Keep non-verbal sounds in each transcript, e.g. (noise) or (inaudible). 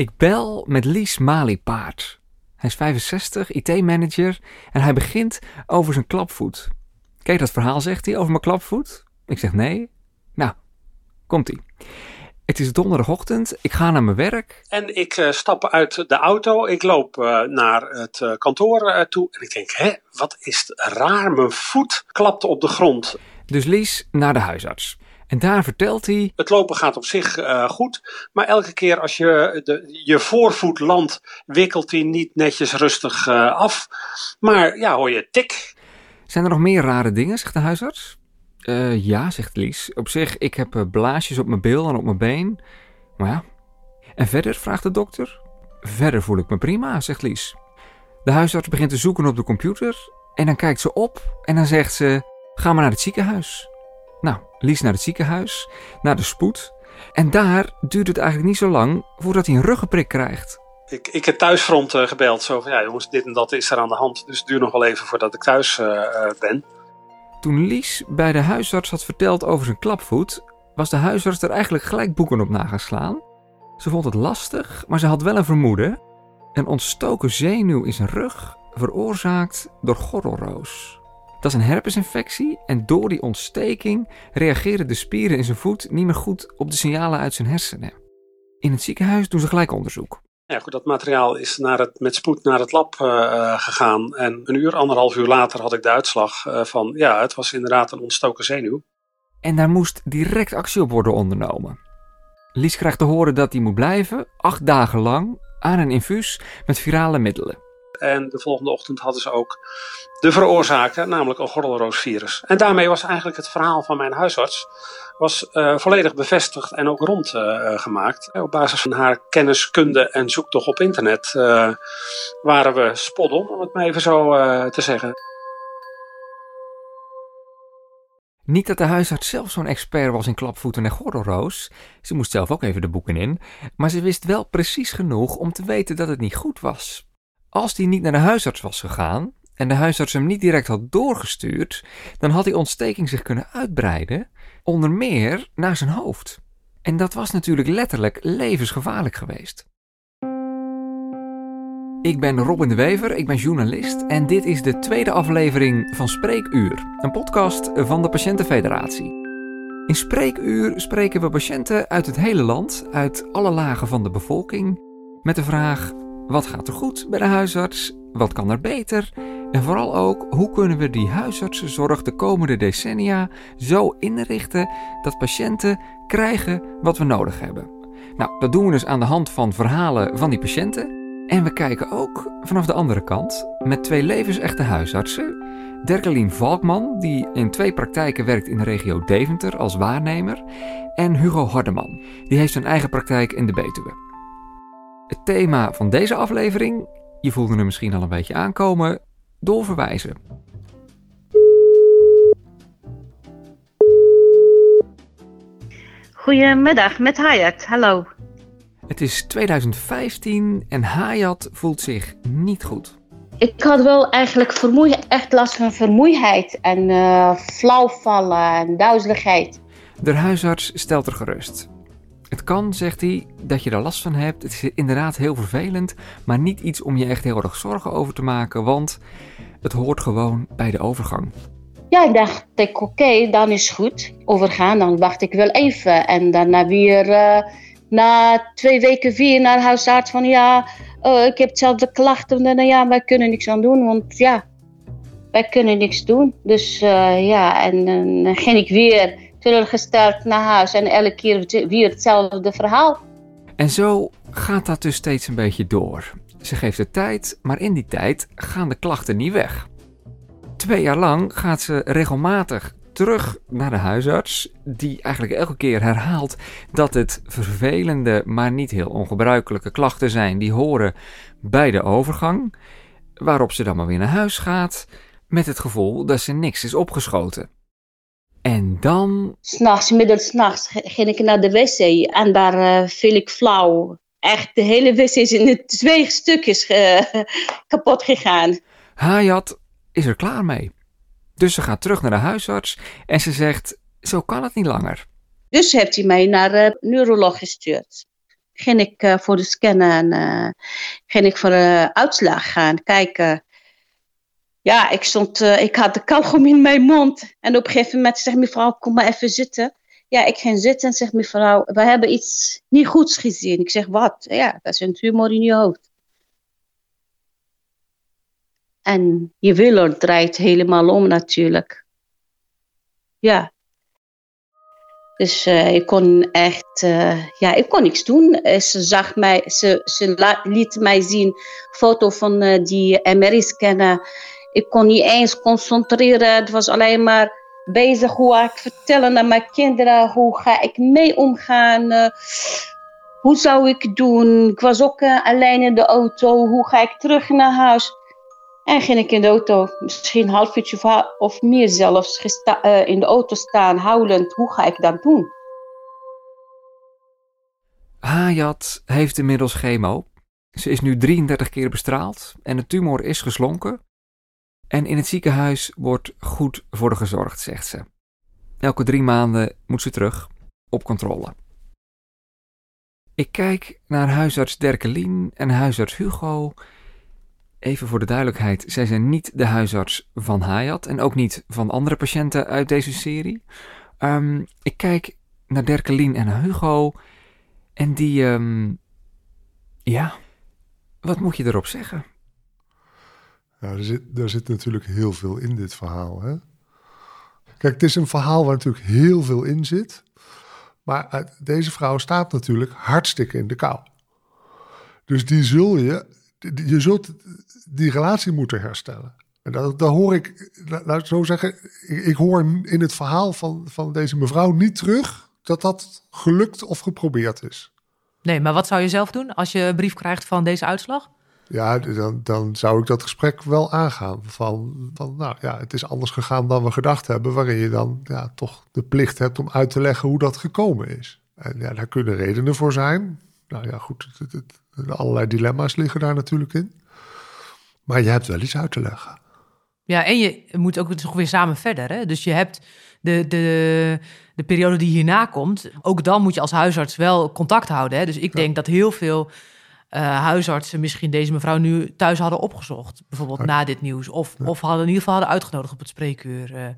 Ik bel met Lies Maliepaard. Hij is 65, IT-manager en hij begint over zijn klapvoet. Kijk dat verhaal, zegt hij, over mijn klapvoet? Ik zeg nee. Nou, komt-ie. Het is donderdagochtend, ik ga naar mijn werk. En ik uh, stap uit de auto, ik loop uh, naar het uh, kantoor toe en ik denk, hè, wat is raar, mijn voet klapt op de grond. Dus Lies naar de huisarts. En daar vertelt hij. Het lopen gaat op zich uh, goed. Maar elke keer als je de, je voorvoet landt, wikkelt hij niet netjes rustig uh, af. Maar ja, hoor je tik. Zijn er nog meer rare dingen, zegt de huisarts? Uh, ja, zegt Lies. Op zich, ik heb blaasjes op mijn bil en op mijn been. Maar ja. En verder, vraagt de dokter. Verder voel ik me prima, zegt Lies. De huisarts begint te zoeken op de computer. En dan kijkt ze op en dan zegt ze: Ga maar naar het ziekenhuis. Nou, Lies naar het ziekenhuis, naar de spoed. En daar duurt het eigenlijk niet zo lang voordat hij een ruggenprik krijgt. Ik, ik heb thuisfront uh, gebeld, zo van ja jongens, dit en dat is er aan de hand. Dus het duurt nog wel even voordat ik thuis uh, uh, ben. Toen Lies bij de huisarts had verteld over zijn klapvoet, was de huisarts er eigenlijk gelijk boeken op nageslaan. Ze vond het lastig, maar ze had wel een vermoeden. Een ontstoken zenuw in zijn rug, veroorzaakt door gordelroos. Dat is een herpesinfectie en door die ontsteking reageren de spieren in zijn voet niet meer goed op de signalen uit zijn hersenen. In het ziekenhuis doen ze gelijk onderzoek. Ja, goed, dat materiaal is naar het, met spoed naar het lab uh, gegaan. En een uur, anderhalf uur later had ik de uitslag uh, van ja, het was inderdaad een ontstoken zenuw. En daar moest direct actie op worden ondernomen. Lies krijgt te horen dat hij moet blijven, acht dagen lang, aan een infuus met virale middelen. En de volgende ochtend hadden ze ook de veroorzaker, namelijk een gordelroosvirus. En daarmee was eigenlijk het verhaal van mijn huisarts was, uh, volledig bevestigd en ook rondgemaakt. Uh, op basis van haar kennis, kunde en zoektocht op internet waren we spot on, om het maar even zo te zeggen. Niet dat de huisarts zelf zo'n expert was in klapvoeten en gordelroos. Ze moest zelf ook even de boeken in. Maar ze wist wel precies genoeg om te weten dat het niet goed was. Als hij niet naar de huisarts was gegaan en de huisarts hem niet direct had doorgestuurd, dan had die ontsteking zich kunnen uitbreiden, onder meer naar zijn hoofd. En dat was natuurlijk letterlijk levensgevaarlijk geweest. Ik ben Robin de Wever, ik ben journalist en dit is de tweede aflevering van Spreekuur, een podcast van de Patiëntenfederatie. In Spreekuur spreken we patiënten uit het hele land, uit alle lagen van de bevolking, met de vraag: wat gaat er goed bij de huisarts? Wat kan er beter? En vooral ook, hoe kunnen we die huisartsenzorg de komende decennia zo inrichten dat patiënten krijgen wat we nodig hebben? Nou, dat doen we dus aan de hand van verhalen van die patiënten. En we kijken ook vanaf de andere kant met twee levensechte huisartsen. Derkelien Valkman, die in twee praktijken werkt in de regio Deventer als waarnemer. En Hugo Hardeman, die heeft zijn eigen praktijk in de Betuwe. Het thema van deze aflevering, je voelde hem misschien al een beetje aankomen, doorverwijzen. Goedemiddag, met Hayat. Hallo. Het is 2015 en Hayat voelt zich niet goed. Ik had wel eigenlijk echt last van vermoeidheid en uh, flauwvallen en duizeligheid. De huisarts stelt er gerust. Het kan, zegt hij, dat je er last van hebt. Het is inderdaad heel vervelend, maar niet iets om je echt heel erg zorgen over te maken, want het hoort gewoon bij de overgang. Ja, ik dacht oké, dan is goed. Overgaan, dan wacht ik wel even. En daarna weer uh, na twee weken weer naar huisarts van ja, uh, ik heb hetzelfde klachten. En ja, wij kunnen niks aan doen, want ja, wij kunnen niks doen. Dus uh, ja, en dan ging ik weer teleurgesteld naar huis en elke keer weer hetzelfde verhaal. En zo gaat dat dus steeds een beetje door. Ze geeft het tijd, maar in die tijd gaan de klachten niet weg. Twee jaar lang gaat ze regelmatig terug naar de huisarts, die eigenlijk elke keer herhaalt dat het vervelende, maar niet heel ongebruikelijke klachten zijn die horen bij de overgang. Waarop ze dan maar weer naar huis gaat, met het gevoel dat ze niks is opgeschoten. En dan? S'nachts, midden s'nachts, ging ik naar de wc en daar uh, viel ik flauw. Echt, de hele wc is in twee stukjes uh, (laughs) kapot gegaan. Hayat is er klaar mee. Dus ze gaat terug naar de huisarts en ze zegt, zo kan het niet langer. Dus heeft hij mij naar de uh, neuroloog gestuurd. ging ik voor de scannen en ging ik voor de uitslag gaan kijken. Ja, ik, stond, ik had de kauwgom in mijn mond. En op een gegeven moment zegt mevrouw, kom maar even zitten. Ja, ik ging zitten en zeg mevrouw, we hebben iets niet goeds gezien. Ik zeg, wat? Ja, dat is een tumor in je hoofd. En je willer draait helemaal om natuurlijk. Ja. Dus uh, ik kon echt, uh, ja, ik kon niks doen. Ze zag mij, ze, ze liet mij zien foto van die MRI-scanner. Ik kon niet eens concentreren. Het was alleen maar bezig hoe ga ik vertellen aan mijn kinderen. Hoe ga ik mee omgaan? hoe zou ik doen? Ik was ook alleen in de auto. Hoe ga ik terug naar huis? En ging ik in de auto, misschien een half uurtje of meer zelfs, uh, in de auto staan, huilend. Hoe ga ik dat doen? Hayat heeft inmiddels chemo. Ze is nu 33 keer bestraald en de tumor is geslonken. En in het ziekenhuis wordt goed voor haar gezorgd, zegt ze. Elke drie maanden moet ze terug op controle. Ik kijk naar huisarts Derkelien en huisarts Hugo Even voor de duidelijkheid, zij zijn niet de huisarts van Hayat en ook niet van andere patiënten uit deze serie. Um, ik kijk naar Derkelien en Hugo en die, um, ja, wat moet je erop zeggen? Ja, er zit, er zit natuurlijk heel veel in dit verhaal. Hè? Kijk, het is een verhaal waar natuurlijk heel veel in zit. Maar deze vrouw staat natuurlijk hartstikke in de kou. Dus die zul je je zult die relatie moeten herstellen. En dat, dat hoor ik, laat ik zo zeggen, ik, ik, hoor in het verhaal van, van deze mevrouw niet terug dat dat gelukt of geprobeerd is. Nee, maar wat zou je zelf doen als je een brief krijgt van deze uitslag? Ja, dan, dan zou ik dat gesprek wel aangaan. Van, van, nou ja, het is anders gegaan dan we gedacht hebben. Waarin je dan ja, toch de plicht hebt om uit te leggen hoe dat gekomen is. En ja, daar kunnen redenen voor zijn. Nou ja, goed, het, het, Allerlei dilemma's liggen daar natuurlijk in. Maar je hebt wel iets uit te leggen. Ja, en je moet ook nog weer samen verder. Hè? Dus je hebt de, de, de periode die hierna komt. Ook dan moet je als huisarts wel contact houden. Hè? Dus ik denk dat heel veel uh, huisartsen misschien deze mevrouw nu thuis hadden opgezocht. Bijvoorbeeld na dit nieuws. Of, of hadden in ieder geval hadden uitgenodigd op het spreekuur. Uh,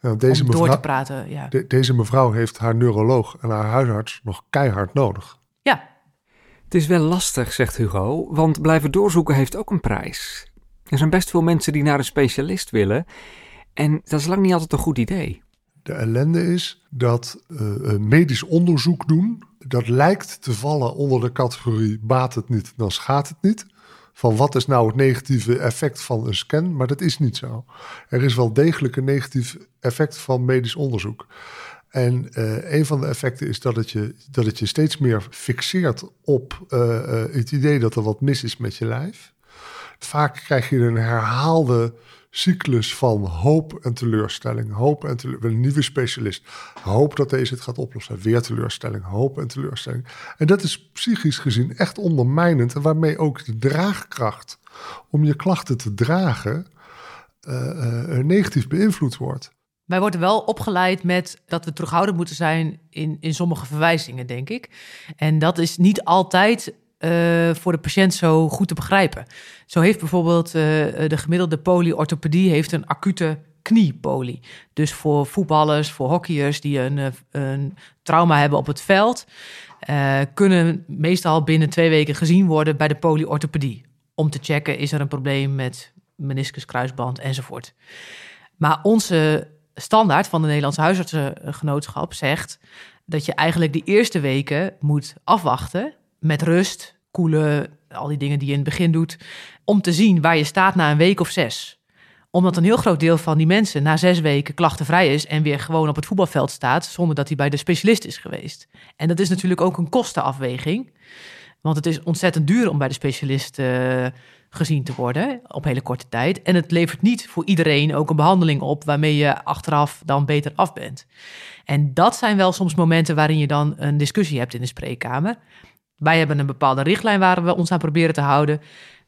ja, deze om mevrouw, door te praten. Ja. deze mevrouw heeft haar neuroloog en haar huisarts nog keihard nodig. Ja, het is wel lastig, zegt Hugo, want blijven doorzoeken heeft ook een prijs. Er zijn best veel mensen die naar een specialist willen en dat is lang niet altijd een goed idee. De ellende is dat uh, medisch onderzoek doen, dat lijkt te vallen onder de categorie baat het niet, dan schaadt het niet. Van wat is nou het negatieve effect van een scan, maar dat is niet zo. Er is wel degelijk een negatief effect van medisch onderzoek. En uh, een van de effecten is dat het je, dat het je steeds meer fixeert op het idee dat er wat mis is met je lijf. Vaak krijg je een herhaalde cyclus van hoop en teleurstelling. Hoop en teleurstelling. Een nieuwe specialist. Hoop dat deze het gaat oplossen. Weer teleurstelling. Hoop en teleurstelling. En dat is psychisch gezien echt ondermijnend. En waarmee ook de draagkracht om je klachten te dragen negatief beïnvloed wordt. Wij worden wel opgeleid met dat we terughoudend moeten zijn in, in sommige verwijzingen, denk ik. En dat is niet altijd voor de patiënt zo goed te begrijpen. Zo heeft bijvoorbeeld uh, de gemiddelde polyorthopedie heeft een acute kniepolie. Dus voor voetballers, voor hockeyers die een, een trauma hebben op het veld, kunnen meestal binnen twee weken gezien worden bij de polyorthopedie. Om te checken is er een probleem met meniscus, kruisband enzovoort. Maar onze standaard van de Nederlandse huisartsengenootschap zegt dat je eigenlijk de eerste weken moet afwachten met rust, koelen, al die dingen die je in het begin doet, om te zien waar je staat na een week of zes omdat een heel groot deel van die mensen na zes weken klachtenvrij is en weer gewoon op het voetbalveld staat zonder dat hij bij de specialist is geweest. En dat is natuurlijk ook een kostenafweging. Want het is ontzettend duur om bij de specialist uh, gezien te worden op hele korte tijd. En het levert niet voor iedereen ook een behandeling op waarmee je achteraf dan beter af bent. En dat zijn wel soms momenten waarin je dan een discussie hebt in de spreekkamer. Wij hebben een bepaalde richtlijn waar we ons aan proberen te houden.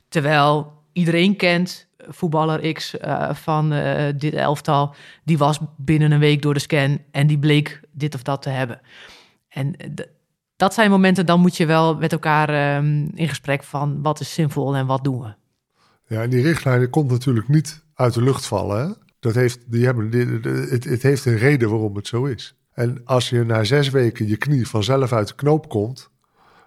Terwijl iedereen kent voetballer X uh, van uh, dit elftal. Die was binnen een week door de scan en die bleek dit of dat te hebben. En dat zijn momenten, dan moet je wel met elkaar ehm, in gesprek van wat is zinvol en wat doen we. Ja, en die richtlijnen komt natuurlijk niet uit de lucht vallen. Hè? Dat heeft, die hebben, het, het heeft een reden waarom het zo is. En als je na zes weken je knie vanzelf uit de knoop komt,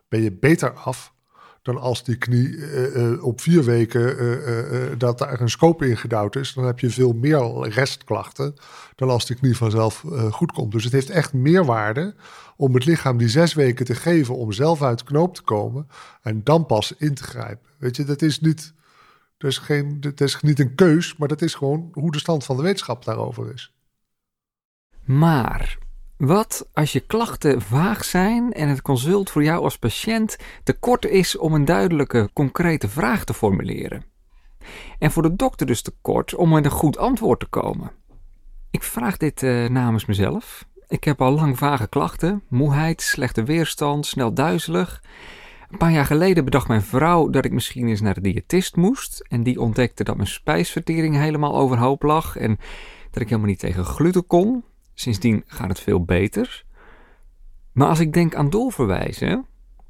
ben je beter af dan als die knie uh, uh, op vier weken uh, dat daar een scope in gedouwd is. Dan heb je veel meer restklachten dan als die knie vanzelf goed komt. Dus het heeft echt meerwaarde om het lichaam die zes weken te geven om zelf uit knoop te komen en dan pas in te grijpen. Weet je, dat is niet, dat geen, dat is niet een keus, maar dat is gewoon hoe de stand van de wetenschap daarover is. Maar wat als je klachten vaag zijn en het consult voor jou als patiënt te kort is om een duidelijke, concrete vraag te formuleren? En voor de dokter dus te kort om met een goed antwoord te komen? Ik vraag dit uh, namens mezelf. Ik heb al lang vage klachten: moeheid, slechte weerstand, snel duizelig. Een paar jaar geleden bedacht mijn vrouw dat ik misschien eens naar de diëtist moest. En die ontdekte dat mijn spijsvertering helemaal overhoop lag en dat ik helemaal niet tegen gluten kon. Sindsdien gaat het veel beter. Maar als ik denk aan doorverwijzen,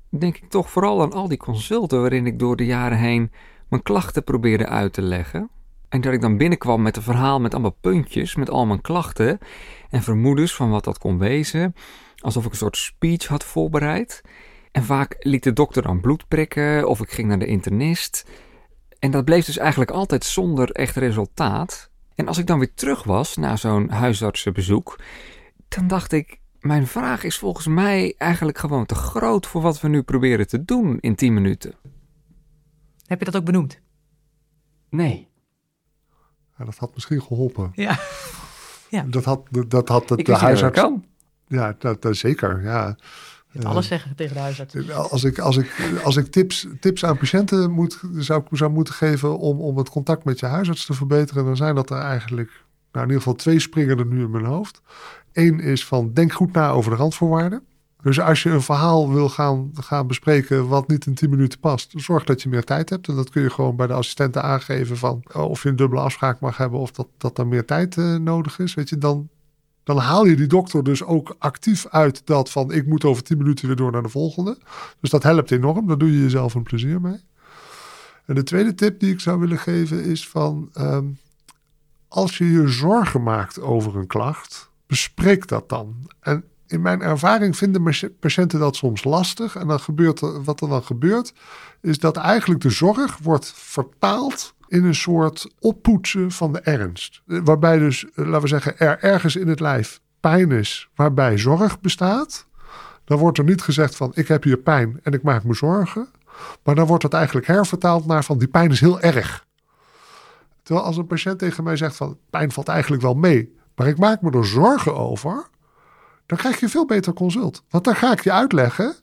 denk ik toch vooral aan al die consulten waarin ik door de jaren heen mijn klachten probeerde uit te leggen. En dat ik dan binnenkwam met een verhaal met allemaal puntjes, met al mijn klachten en vermoedens van wat dat kon wezen, alsof ik een soort speech had voorbereid. En vaak liet de dokter dan bloed prikken of ik ging naar de internist. En dat bleef dus eigenlijk altijd zonder echt resultaat. En als ik dan weer terug was na zo'n huisartsenbezoek, dan dacht ik, mijn vraag is volgens mij eigenlijk gewoon te groot voor wat we nu proberen te doen in 10 minuten. Heb je dat ook benoemd? Nee. Ja, dat had misschien geholpen. Ja. ja. Dat had, dat had het, ik de huisarts. Kan. Ja, dat, dat, zeker. Ja. Je alles zeggen tegen de huisarts. Als ik, als ik, als ik tips, tips aan patiënten moet, zou, zou moeten geven om, om het contact met je huisarts te verbeteren, dan zijn dat er eigenlijk nou, in ieder geval twee springen er nu in mijn hoofd. Eén is van denk goed na over de randvoorwaarden. Dus als je een verhaal wil gaan, gaan bespreken wat niet in 10 minuten past, zorg dat je meer tijd hebt. En dat kun je gewoon bij de assistenten aangeven van oh, of je een dubbele afspraak mag hebben of dat, dat er meer tijd uh, nodig is. Weet je, dan, dan haal je die dokter dus ook actief uit dat van ik moet over 10 minuten weer door naar de volgende. Dus dat helpt enorm. Daar doe je jezelf een plezier mee. En de tweede tip die ik zou willen geven is van um, als je je zorgen maakt over een klacht, bespreek dat dan. En in mijn ervaring vinden patiënten dat soms lastig. En dan gebeurt er, wat er dan gebeurt, is dat eigenlijk de zorg wordt vertaald in een soort oppoetsen van de ernst. Waarbij dus, eh, laten we zeggen, er ergens in het lijf pijn is waarbij zorg bestaat. Dan wordt er niet gezegd van ik heb hier pijn en ik maak me zorgen. Maar dan wordt het eigenlijk hervertaald naar van die pijn is heel erg. Terwijl als een patiënt tegen mij zegt van pijn valt eigenlijk wel mee, maar ik maak me er zorgen over, dan krijg je veel beter consult. Want dan ga ik je uitleggen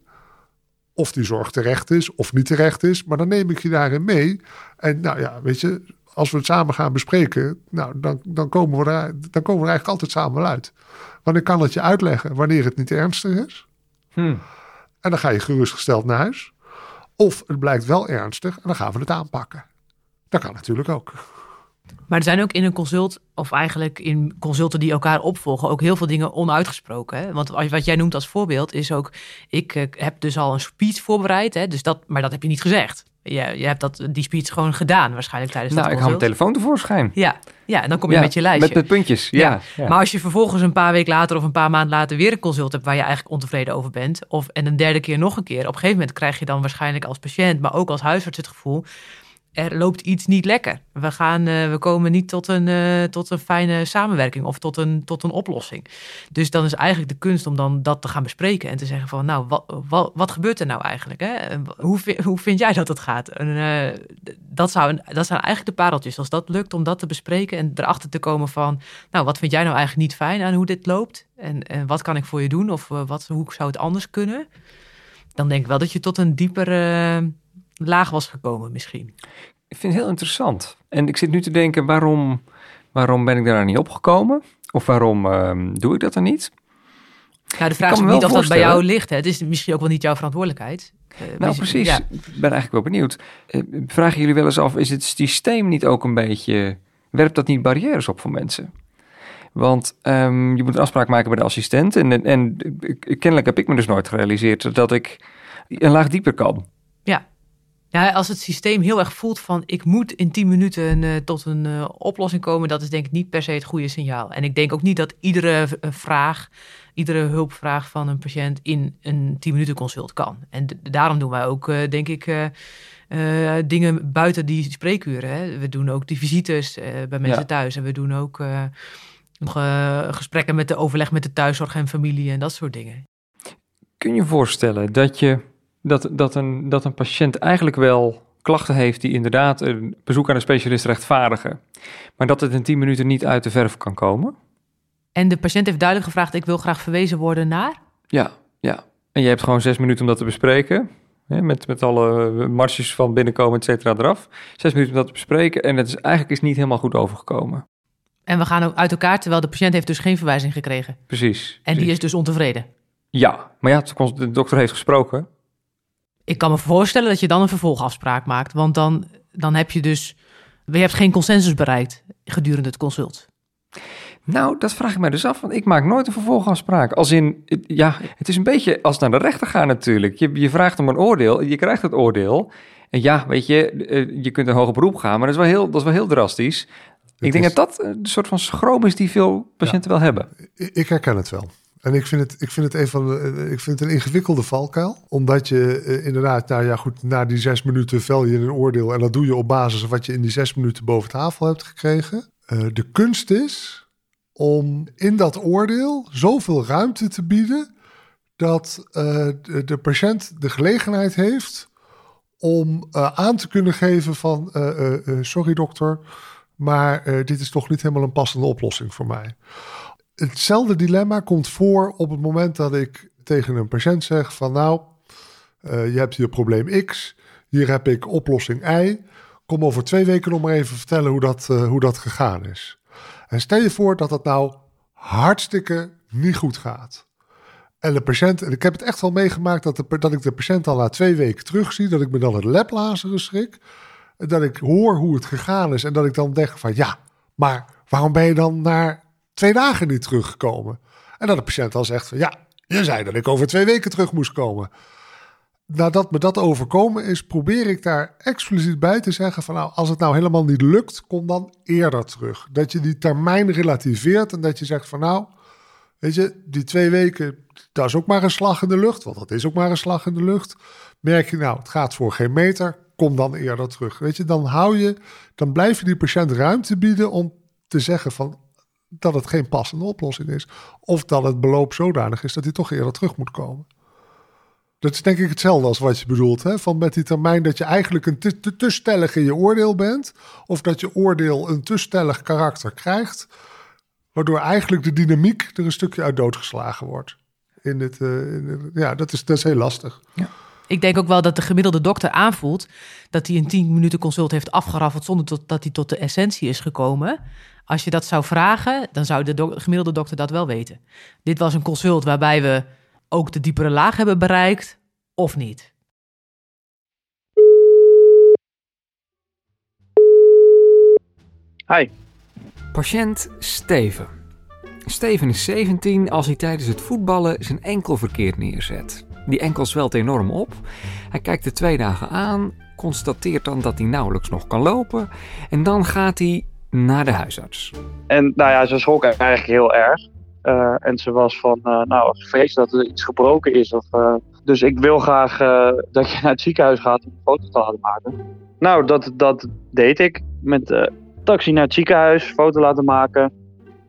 of die zorg terecht is of niet terecht is. Maar dan neem ik je daarin mee. En nou ja, weet je, als we het samen gaan bespreken, nou, dan, dan, komen we er, dan komen we er eigenlijk altijd samen uit. Want ik kan het je uitleggen wanneer het niet ernstig is. Hmm. En dan ga je gerustgesteld naar huis. Of het blijkt wel ernstig en dan gaan we het aanpakken. Dat kan natuurlijk ook. Maar er zijn ook in een consult, of eigenlijk in consulten die elkaar opvolgen, ook heel veel dingen onuitgesproken. Hè? Want wat jij noemt als voorbeeld is ook, ik eh, heb dus al een speech voorbereid, hè? Dus dat, maar dat heb je niet gezegd. Je, je hebt dat, die speech gewoon gedaan waarschijnlijk tijdens nou, dat ik haal mijn telefoon tevoorschijn. Ja, ja en dan kom je met je lijstje. Met, met puntjes, ja, ja. Maar als je vervolgens een paar weken later of een paar maanden later weer een consult hebt waar je eigenlijk ontevreden over bent, of en een derde keer nog een keer, op een gegeven moment krijg je dan waarschijnlijk als patiënt, maar ook als huisarts het gevoel, er loopt iets niet lekker. We, gaan, uh, we komen niet tot een, uh, tot een fijne samenwerking of tot een, tot een oplossing. Dus dan is eigenlijk de kunst om dan dat te gaan bespreken en te zeggen van nou, wat, wat, wat gebeurt er nou eigenlijk? Hè? Hoe, hoe vind jij dat het gaat? En, uh, dat, zou, dat zijn eigenlijk de pareltjes. Als dat lukt om dat te bespreken en erachter te komen van nou, wat vind jij nou eigenlijk niet fijn aan hoe dit loopt? En, en wat kan ik voor je doen? Of wat, hoe zou het anders kunnen? Dan denk ik wel dat je tot een diepere laag was gekomen misschien. Ik vind het heel interessant. En ik zit nu te denken, waarom, waarom ben ik daar niet opgekomen? Of waarom ehm, doe ik dat dan niet? Nou, de vraag is niet of dat bij jou ligt. Hè. Het is misschien ook wel niet jouw verantwoordelijkheid. Uh, nou, precies. Ja. Ik ben eigenlijk wel benieuwd. Uh, vragen jullie wel eens af, is het systeem niet ook een beetje... Werpt dat niet barrières op voor mensen? Want ehm, je moet een afspraak maken bij de assistent. En, en, kennelijk heb ik me dus nooit gerealiseerd dat ik een laag dieper kan. Ja. Ja, als het systeem heel erg voelt van ik moet in 10 minuten uh, tot een uh, oplossing komen, dat is denk ik niet per se het goede signaal. En ik denk ook niet dat iedere uh, vraag, iedere hulpvraag van een patiënt in een 10 minuten consult kan. En daarom doen wij ook, denk ik, dingen buiten die spreekuren. Hè. We doen ook die visites bij mensen ja. thuis en we doen ook nog gesprekken met de overleg met de thuiszorg en familie en dat soort dingen. Kun je voorstellen dat je dat, dat, een, dat een patiënt eigenlijk wel klachten heeft die inderdaad een bezoek aan een specialist rechtvaardigen, maar dat het in 10 minuten niet uit de verf kan komen? En de patiënt heeft duidelijk gevraagd: ik wil graag verwezen worden naar? Ja, ja. En je hebt gewoon zes minuten om dat te bespreken. Hè, met, met alle marges van binnenkomen, et cetera, eraf. Zes minuten om dat te bespreken. En het is eigenlijk is niet helemaal goed overgekomen. En we gaan ook uit elkaar, terwijl de patiënt heeft dus geen verwijzing gekregen. Precies. En die is dus ontevreden. Ja, maar ja, de dokter heeft gesproken. Ik kan me voorstellen dat je dan een vervolgafspraak maakt. Want dan, dan heb je dus. Je hebt geen consensus bereikt gedurende het consult. Nou, dat vraag ik mij dus af, want ik maak nooit een vervolgafspraak. Als in, ja, het is een beetje als naar de rechter gaan natuurlijk. Je, je vraagt om een oordeel, je krijgt het oordeel. En ja, weet je, eh, je kunt een hoger beroep gaan, maar dat is wel heel, dat is wel heel drastisch. ik denk dat dat een soort van schroom is die veel patiënten wel hebben. Ik herken het wel. En ik vind het, ik vind het, een, van eh, ik vind het een ingewikkelde valkuil. Omdat je uh, inderdaad, nou ja, goed, na die zes minuten vel je een oordeel. En dat doe je op basis van wat je in die zes minuten boven tafel hebt gekregen. Uh, de kunst is om in dat oordeel zoveel ruimte te bieden. dat de, patiënt de gelegenheid heeft om aan te kunnen geven van sorry dokter, maar dit is toch niet helemaal een passende oplossing voor mij hetzelfde dilemma komt voor op het moment dat ik tegen een patiënt zeg van nou, uh, je hebt hier probleem X, hier heb ik oplossing Y. Kom over twee weken nog maar even vertellen hoe dat, uh, hoe dat gegaan is. En stel je voor dat dat nou hartstikke niet goed gaat. En de patiënt, en ik heb het echt wel meegemaakt dat, de, dat ik de patiënt al na twee weken terugzie, dat ik me dan het lablazeren schrik. Dat ik hoor hoe het gegaan is en dat ik dan denk van ja, maar waarom ben je dan naar twee dagen niet teruggekomen. En dat de patiënt al zegt van ja, je zei dat ik over twee weken terug moest komen. Nadat me dat overkomen is, probeer ik daar expliciet bij te zeggen van nou, als het nou helemaal niet lukt, kom dan eerder terug. Dat je die termijn relativeert en dat je zegt van nou, weet je, die twee weken, dat is ook maar een slag in de lucht, want dat is ook maar een slag in de lucht. Merk je nou, het gaat voor geen meter, kom dan eerder terug. Weet je, dan hou je, dan blijf je die patiënt ruimte bieden om te zeggen van dat het geen passende oplossing is. Of dat het beloop zodanig is dat hij toch eerder terug moet komen. Dat is denk ik hetzelfde als wat je bedoelt. Hè? Van met die termijn dat je eigenlijk een te, te, te stellig in je oordeel bent. Of dat je oordeel een te stellig karakter krijgt. Waardoor eigenlijk de dynamiek er een stukje uit doodgeslagen wordt. In dit, in ja, dat is, dat is heel lastig. Ja. Ik denk ook wel dat de gemiddelde dokter aanvoelt dat hij een 10 minuten consult heeft afgeraffeld zonder dat hij tot de essentie is gekomen. Als je dat zou vragen, dan zou de gemiddelde dokter dat wel weten. Dit was een consult waarbij we ook de diepere laag hebben bereikt, of niet. Hi. Patiënt Steven. Steven is 17 als hij tijdens het voetballen zijn enkel verkeerd neerzet. Die enkel zwelt enorm op. Hij kijkt de twee dagen aan, constateert dan dat hij nauwelijks nog kan lopen en dan gaat hij naar de huisarts. En nou ja, ze schrok eigenlijk heel erg. Uh, en ze was van, uh, nou, vrees dat er iets gebroken is. Of, uh, dus ik wil graag dat je (laughs) naar het ziekenhuis gaat om een foto te laten maken. Nou, dat, dat deed ik. Met taxi naar het ziekenhuis, foto laten maken.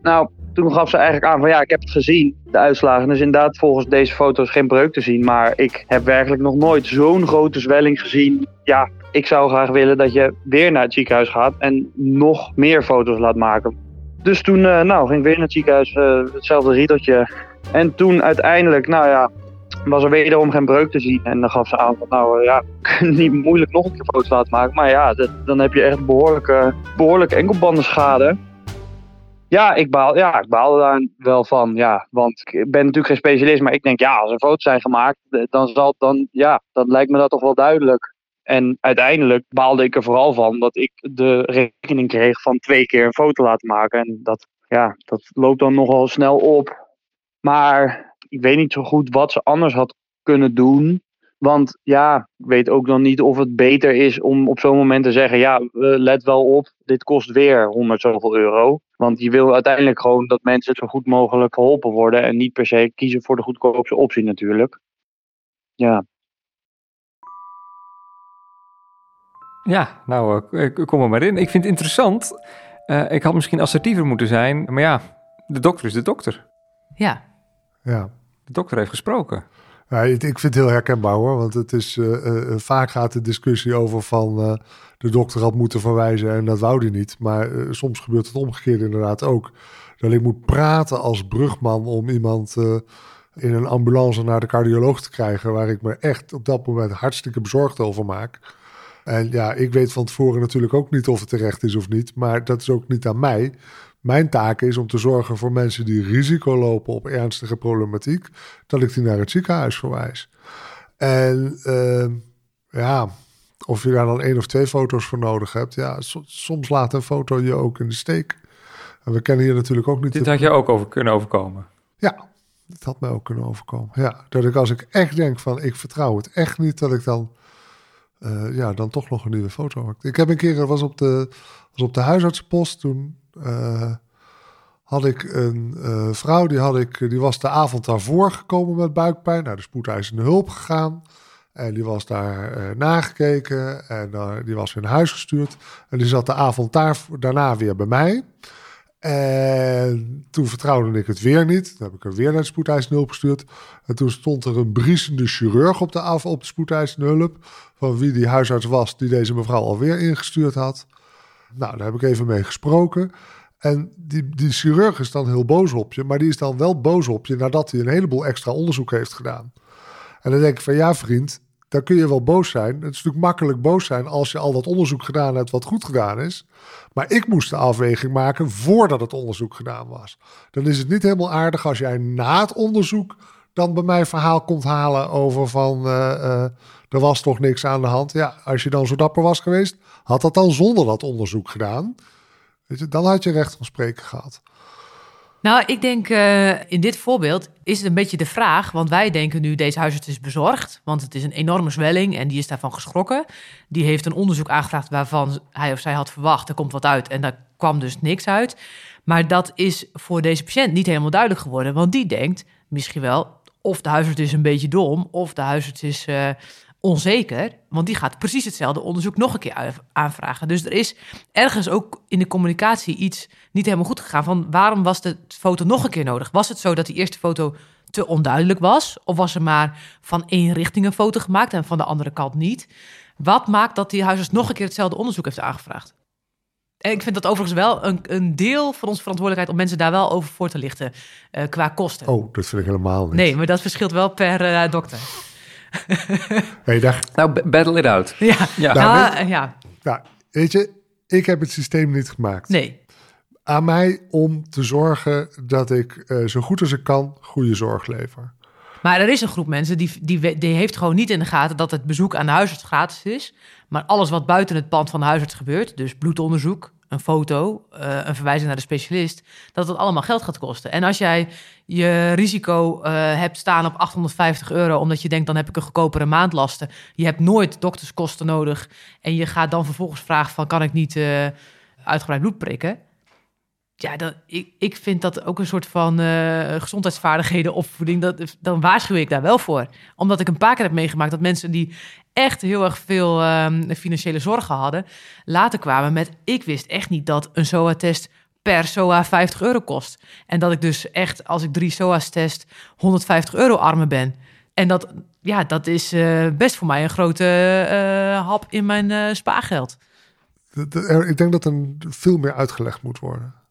Nou, toen gaf ze eigenlijk aan van ja, ik heb het gezien, de uitslagen. Dus inderdaad volgens deze foto's geen breuk te zien. Maar ik heb werkelijk nog nooit zo'n grote zwelling gezien. Ja, ik zou graag willen dat je weer naar het ziekenhuis gaat en nog meer foto's laat maken. Dus toen uh, nou, ging ik weer naar het ziekenhuis, uh, hetzelfde riedeltje. En toen uiteindelijk, nou ja, was er wederom geen breuk te zien. En dan gaf ze aan van, nou ja, (laughs) niet moeilijk nog een keer foto's laten maken. Maar ja, dat, dan heb je echt behoorlijke, behoorlijke enkelbandenschade. Ja, ik baal, ja, ik baalde daar wel van. Ja, want ik ben natuurlijk geen specialist, maar ik denk, ja, als er foto's zijn gemaakt, dan zal dan, ja, dan lijkt me dat toch wel duidelijk. En uiteindelijk baalde ik er vooral van dat ik de rekening kreeg van twee keer een foto laten maken. En dat ja, dat loopt dan nogal snel op. Maar ik weet niet zo goed wat ze anders had kunnen doen. Want ja, ik weet ook dan niet of het beter is om op zo'n moment te zeggen: ja, let wel op, dit kost weer 100 zoveel euro. Want je wil uiteindelijk gewoon dat mensen zo goed mogelijk geholpen worden en niet per se kiezen voor de goedkoopste optie natuurlijk. Ja. Ja, nou, uh, kom er maar in. Ik vind het interessant. Uh, ik had misschien assertiever moeten zijn, maar ja, de dokter is de dokter. Ja. Ja. De dokter heeft gesproken. Ja, ik vind het heel herkenbaar hoor, want het is, uh, vaak gaat de discussie over van de dokter had moeten verwijzen en dat wou hij niet. Maar soms gebeurt het omgekeerd inderdaad ook. Dat ik moet praten als brugman om iemand in een ambulance naar de cardioloog te krijgen, waar ik me echt op dat moment hartstikke bezorgd over maak. En ja, ik weet van tevoren natuurlijk ook niet of het terecht is of niet, maar dat is ook niet aan mij. Mijn taak is om te zorgen voor mensen die risico lopen op ernstige problematiek, dat ik die naar het ziekenhuis verwijs. En uh, ja, of je daar dan één of twee foto's voor nodig hebt, ja, soms laat een foto je ook in de steek. En we kennen hier natuurlijk ook niet. Dit had je ook over kunnen overkomen. Ja, dat had mij ook kunnen overkomen. Ja, dat ik als ik echt denk van ik vertrouw het echt niet, dat ik dan uh, ja, dan toch nog een nieuwe foto maakt. Ik heb een keer, was op de, was op de huisartsenpost, toen uh, had ik een uh, vrouw, die, had ik, die was de avond daarvoor gekomen met buikpijn, naar de spoedeisende hulp gegaan. En die was daar nagekeken en die was weer naar huis gestuurd. En die zat de avond daar, daarna weer bij mij. En toen vertrouwde ik het weer niet. Toen heb ik er weer naar de spoedeisende gestuurd. En toen stond er een briesende chirurg op de, af, op de spoedeisende hulp. Van wie die huisarts was die deze mevrouw alweer ingestuurd had. Nou, daar heb ik even mee gesproken. En die, die chirurg is dan heel boos op je. Maar die is dan wel boos op je nadat hij een heleboel extra onderzoek heeft gedaan. En dan denk ik van ja vriend, daar kun je wel boos zijn. Het is natuurlijk makkelijk boos zijn als je al wat onderzoek gedaan hebt wat goed gedaan is. Maar ik moest de afweging maken voordat het onderzoek gedaan was. Dan is het niet helemaal aardig als jij na het onderzoek dan bij mij verhaal komt halen over van uh, uh, er was toch niks aan de hand. Ja, als je dan zo dapper was geweest, had dat dan zonder dat onderzoek gedaan. Weet je, dan had je recht van spreken gehad. Nou, ik denk uh, in dit voorbeeld is het een beetje de vraag, want wij denken nu deze huisarts is bezorgd, want het is een enorme zwelling en die is daarvan geschrokken. Die heeft een onderzoek aangevraagd waarvan hij of zij had verwacht, er komt wat uit en daar kwam dus niks uit. Maar dat is voor deze patiënt niet helemaal duidelijk geworden, want die denkt misschien wel of de huisarts is een beetje dom of de huisarts is uh, onzeker, want die gaat precies hetzelfde onderzoek nog een keer aanvragen. Dus er is ergens ook in de communicatie iets niet helemaal goed gegaan van waarom was de foto nog een keer nodig? Was het zo dat die eerste foto te onduidelijk was? Of was er maar van één richting een foto gemaakt en van de andere kant niet? Wat maakt dat die huisarts nog een keer hetzelfde onderzoek heeft aangevraagd? En ik vind dat overigens wel een, een deel van onze verantwoordelijkheid om mensen daar wel over voor te lichten uh, qua kosten. Oh, dat vind ik helemaal niet. Nee, maar dat verschilt wel per uh, dokter. Hey, dag. Nou, battle it out. Ja, ja. Nou, weet, ja. Nou, weet je, ik heb het systeem niet gemaakt. Nee. Aan mij om te zorgen dat ik uh, zo goed als ik kan goede zorg lever. Maar er is een groep mensen die, die, die heeft gewoon niet in de gaten dat het bezoek aan de huisarts gratis is. Maar alles wat buiten het pand van de huisarts gebeurt, dus bloedonderzoek, een foto, uh, een verwijzing naar de specialist, dat het allemaal geld gaat kosten. En als jij je risico uh, hebt staan op 850 euro, omdat je denkt dan heb ik een goedkopere maandlasten, je hebt nooit dokterskosten nodig en je gaat dan vervolgens vragen van kan ik niet uh, uitgebreid bloed prikken? Ja, ik, ik vind dat ook een soort van uh, gezondheidsvaardigheden opvoeding. Dat, dan waarschuw ik daar wel voor. Omdat ik een paar keer heb meegemaakt dat mensen die echt heel erg veel um, financiële zorgen hadden, later kwamen met: Ik wist echt niet dat een SOA-test per SOA 50 euro kost. En dat ik dus echt, als ik drie SOA's test, 150 euro armer ben. En dat, ja, dat is uh, best voor mij een grote uh, hap in mijn spaargeld. Ik denk dat er veel meer uitgelegd moet worden.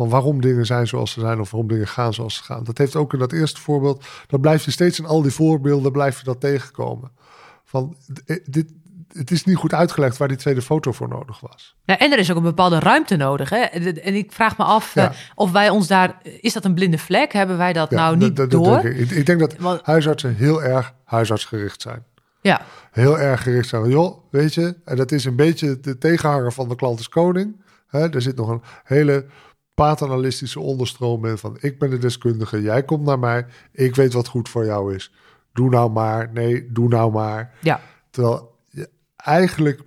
Van waarom dingen zijn zoals ze zijn of waarom dingen gaan zoals ze gaan. Dat heeft ook in dat eerste voorbeeld. Dan blijf je steeds in al die voorbeelden blijf je dat tegenkomen. Van dit, het is niet goed uitgelegd waar die tweede foto voor nodig was. Ja, en er is ook een bepaalde ruimte nodig. Hè? En ik vraag me af ja. uh, of wij ons daar. Is dat een blinde vlek? Hebben wij dat ja, nou niet dat, door? Denk ik. ik. denk dat Want, huisartsen heel erg huisartsgericht zijn. Ja. Heel erg gericht zijn. Joh, weet je, en dat is een beetje de tegenhanger van de klant is koning. Hè? Er zit nog een hele paternalistische onderstroom bent van ik ben de deskundige, jij komt naar mij, ik weet wat goed voor jou is. Doe nou maar, nee, doe nou maar. Ja. Terwijl je eigenlijk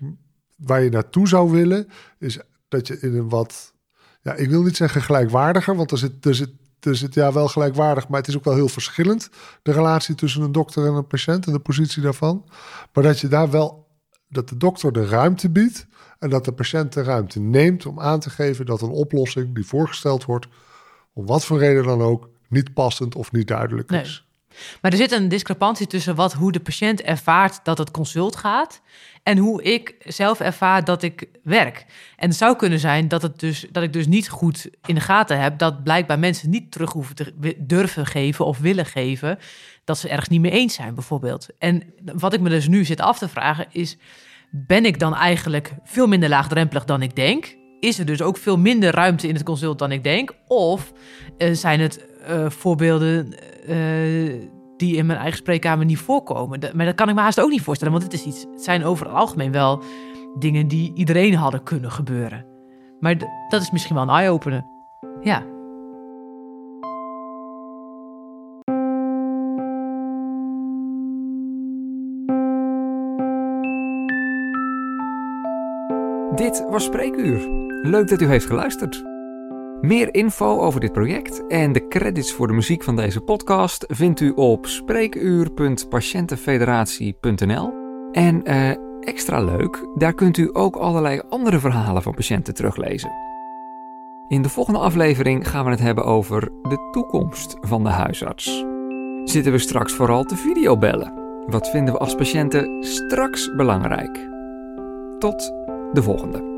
waar je naartoe zou willen, is dat je in een wat, ja, ik wil niet zeggen gelijkwaardiger, want er zit, er zit, er zit ja wel gelijkwaardig, maar het is ook wel heel verschillend, de relatie tussen een dokter en een patiënt en de positie daarvan. Maar dat je daar wel, dat de dokter de ruimte biedt en dat de patiënt de ruimte neemt om aan te geven dat een oplossing die voorgesteld wordt, om wat voor reden dan ook, niet passend of niet duidelijk Nee. is. Maar er zit een discrepantie tussen wat, hoe de patiënt ervaart dat het consult gaat en hoe ik zelf ervaar dat ik werk. En het zou kunnen zijn dat, het dus, dat ik dus niet goed in de gaten heb dat blijkbaar mensen niet terug hoeven te durven geven of willen geven dat ze ergens niet mee eens zijn, bijvoorbeeld. En wat ik me dus nu zit af te vragen is: ben ik dan eigenlijk veel minder laagdrempelig dan ik denk? Is er dus ook veel minder ruimte in het consult dan ik denk? Of eh, zijn het eh, voorbeelden eh, die in mijn eigen spreekkamer niet voorkomen? Maar dat kan ik me haast ook niet voorstellen, want het, is iets, het zijn over het algemeen wel dingen die iedereen hadden kunnen gebeuren. Maar dat is misschien wel een eye-opener. Ja. Dit was Spreekuur. Leuk dat u heeft geluisterd. Meer info over dit project en de credits voor de muziek van deze podcast vindt u op spreekuur.patiëntenfederatie.nl. En eh, extra leuk, daar kunt u ook allerlei andere verhalen van patiënten teruglezen. In de volgende aflevering gaan we het hebben over de toekomst van de huisarts. Zitten we straks vooral te videobellen? Wat vinden we als patiënten straks belangrijk? Tot de volgende.